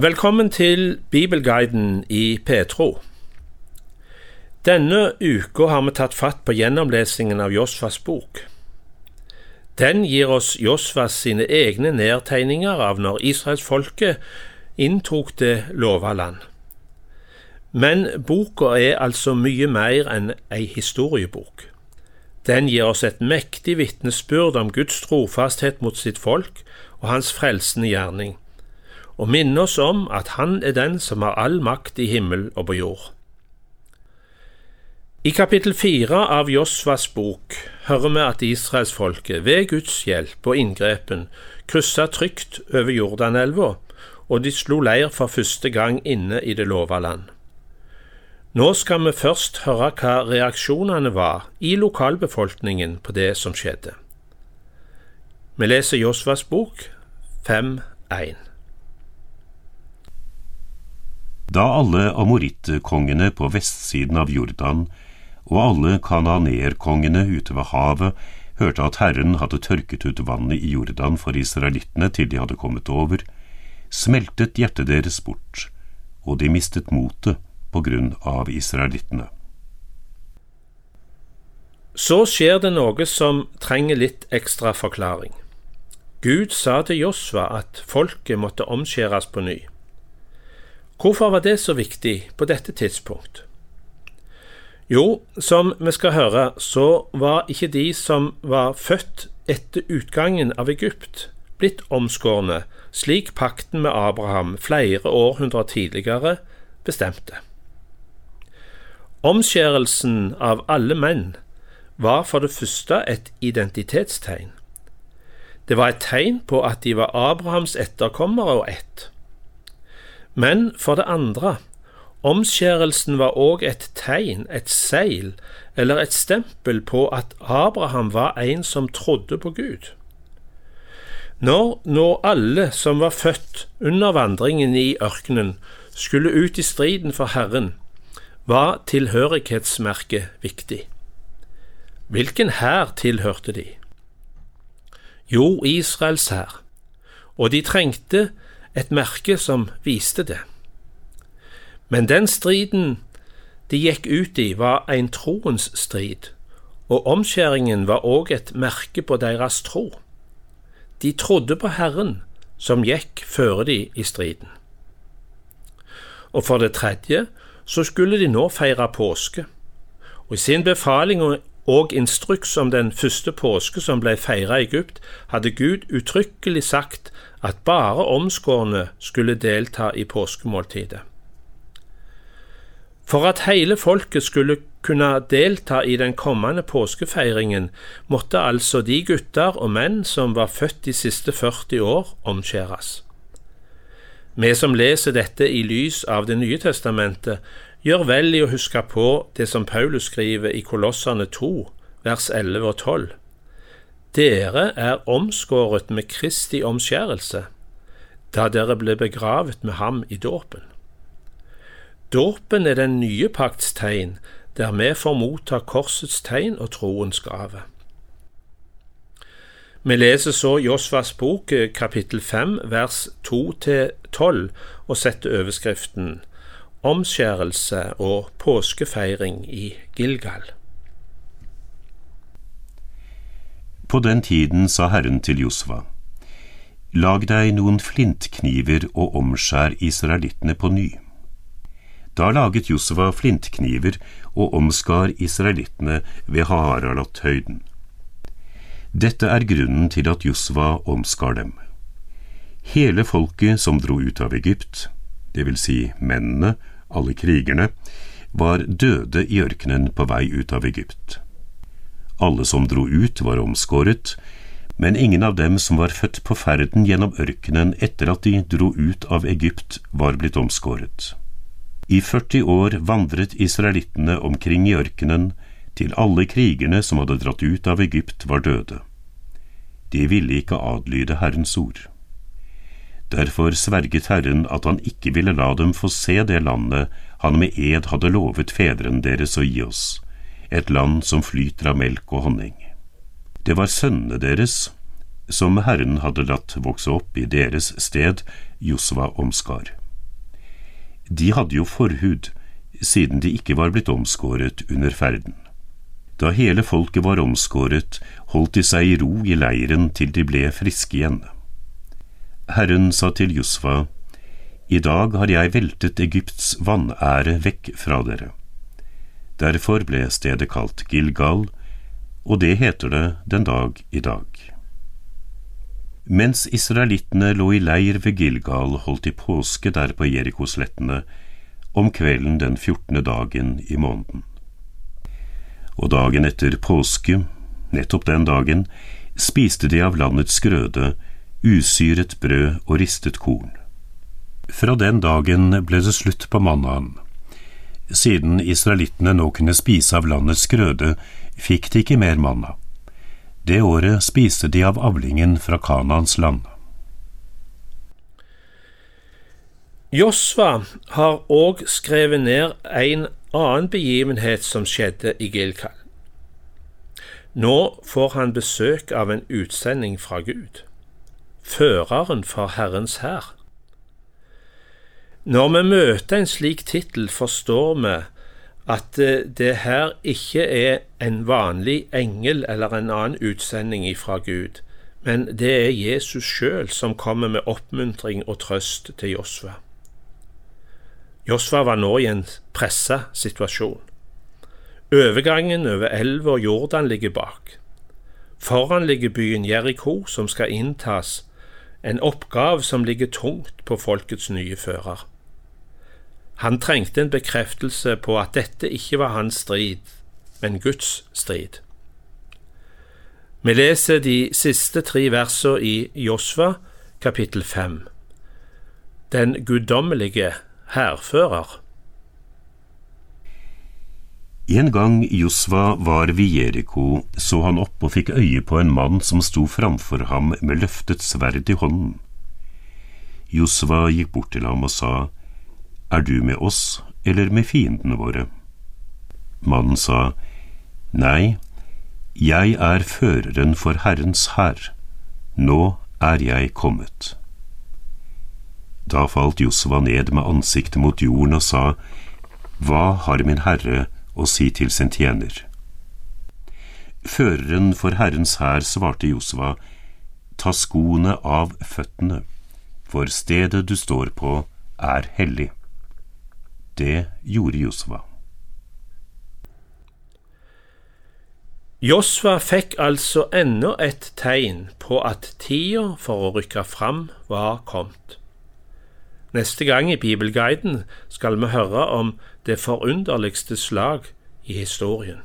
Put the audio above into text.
Velkommen til Bibelguiden i Petro. Denne uka har vi tatt fatt på gjennomlesingen av Josfas bok. Den gir oss Josfas sine egne nedtegninger av når israelsfolket inntok det lova land. Men boka er altså mye mer enn ei historiebok. Den gir oss et mektig vitnesbyrd om Guds trofasthet mot sitt folk og hans frelsende gjerning og minne oss om at Han er den som har all makt i himmel og på jord. I kapittel fire av Josvas bok hører vi at israelsfolket ved Guds hjelp og inngrepen kryssa trygt over Jordanelva, og de slo leir for første gang inne i det lova land. Nå skal vi først høre hva reaksjonene var i lokalbefolkningen på det som skjedde. Vi leser Josvas bok 5.1. Da alle amorittkongene på vestsiden av Jordan og alle kananerkongene ute ved havet hørte at Herren hadde tørket ut vannet i Jordan for israelittene til de hadde kommet over, smeltet hjertet deres bort, og de mistet motet på grunn av israelittene. Så skjer det noe som trenger litt ekstra forklaring. Gud sa til Josva at folket måtte omskjæres på ny. Hvorfor var det så viktig på dette tidspunkt? Jo, som vi skal høre, så var ikke de som var født etter utgangen av Egypt, blitt omskårne, slik pakten med Abraham flere århundrer tidligere bestemte. Omskjærelsen av alle menn var for det første et identitetstegn. Det var et tegn på at de var Abrahams etterkommere og ett. Men for det andre, omskjærelsen var òg et tegn, et seil, eller et stempel på at Abraham var en som trodde på Gud. Når nå alle som var født under vandringen i ørkenen, skulle ut i striden for Herren, var tilhørighetsmerket viktig. Hvilken hær tilhørte de? Jo, Israels hær, og de trengte et merke som viste det. Men den striden de gikk ut i, var en troens strid, og omskjæringen var òg et merke på deres tro. De trodde på Herren, som gikk føre de i striden. Og for det tredje så skulle de nå feire påske, og i sin befaling og instruks om den første påske som ble feira i Egypt, hadde Gud uttrykkelig sagt at bare omskårne skulle delta i påskemåltidet. For at hele folket skulle kunne delta i den kommende påskefeiringen, måtte altså de gutter og menn som var født de siste 40 år, omskjæres. Vi som leser dette i lys av Det nye testamentet, gjør vel i å huske på det som Paulus skriver i Kolossene 2, vers 11 og 12. Dere er omskåret med Kristi omskjærelse, da dere ble begravet med ham i dåpen. Dåpen er den nye pakts tegn, der vi får motta korsets tegn og troens gave. Vi leser så Josvas bok kapittel 5 vers 2–12 og setter overskriften Omskjærelse og påskefeiring i Gilgal. På den tiden sa Herren til Josva, Lag deg noen flintkniver og omskjær israelittene på ny. Da laget Josva flintkniver og omskar israelittene ved Haharalat-høyden. Dette er grunnen til at Josva omskar dem. Hele folket som dro ut av Egypt, det vil si mennene, alle krigerne, var døde i ørkenen på vei ut av Egypt. Alle som dro ut, var omskåret, men ingen av dem som var født på ferden gjennom ørkenen etter at de dro ut av Egypt, var blitt omskåret. I 40 år vandret israelittene omkring i ørkenen til alle krigerne som hadde dratt ut av Egypt, var døde. De ville ikke adlyde Herrens ord. Derfor sverget Herren at han ikke ville la dem få se det landet han med ed hadde lovet fedrene deres å gi oss et land som flyter av melk og honning. Det var sønnene deres, som Herren hadde latt vokse opp i deres sted, Josva omskar. De hadde jo forhud, siden de ikke var blitt omskåret under ferden. Da hele folket var omskåret, holdt de seg i ro i leiren til de ble friske igjen. Herren sa til Josva, I dag har jeg veltet Egypts vanære vekk fra dere. Derfor ble stedet kalt Gilgal, og det heter det den dag i dag. Mens israelittene lå i leir ved Gilgal, holdt de påske der på Jerikoslettene, om kvelden den fjortende dagen i måneden. Og dagen etter påske, nettopp den dagen, spiste de av landets grøde, usyret brød og ristet korn. Fra den dagen ble det slutt på mannaen. Siden israelittene nå kunne spise av landets grøde, fikk de ikke mer manna. Det året spiste de av avlingen fra Kanans land. Josva har òg skrevet ned en annen begivenhet som skjedde i Gilkal. Nå får han besøk av en utsending fra Gud, føreren for Herrens hær. Når vi møter en slik tittel, forstår vi at eh, det her ikke er en vanlig engel eller en annen utsending fra Gud, men det er Jesus sjøl som kommer med oppmuntring og trøst til Josva. Josva var nå i en pressa situasjon. Overgangen over elva Jordan ligger bak. Foran ligger byen Jeriko, som skal inntas, en oppgave som ligger tungt på folkets nye fører. Han trengte en bekreftelse på at dette ikke var hans strid, men Guds strid. Vi leser de siste tre versene i Josva, kapittel fem. Den guddommelige hærfører. En gang Josva var ved Jeriko, så han opp og fikk øye på en mann som sto framfor ham med løftet sverd i hånden. Josva gikk bort til ham og sa, Er du med oss eller med fiendene våre? Mannen sa, Nei, jeg er føreren for Herrens hær, nå er jeg kommet. Da falt Josva ned med ansiktet mot jorden og sa, Hva har min herre å si til sin tjener? Føreren for Herrens hær svarte Josva, Ta skoene av føttene, for stedet du står på, er hellig. Det gjorde Josva. Josva fikk altså enda et tegn på at tida for å rykke fram var kommet. Neste gang i Bibelguiden skal vi høre om det forunderligste slag i historien.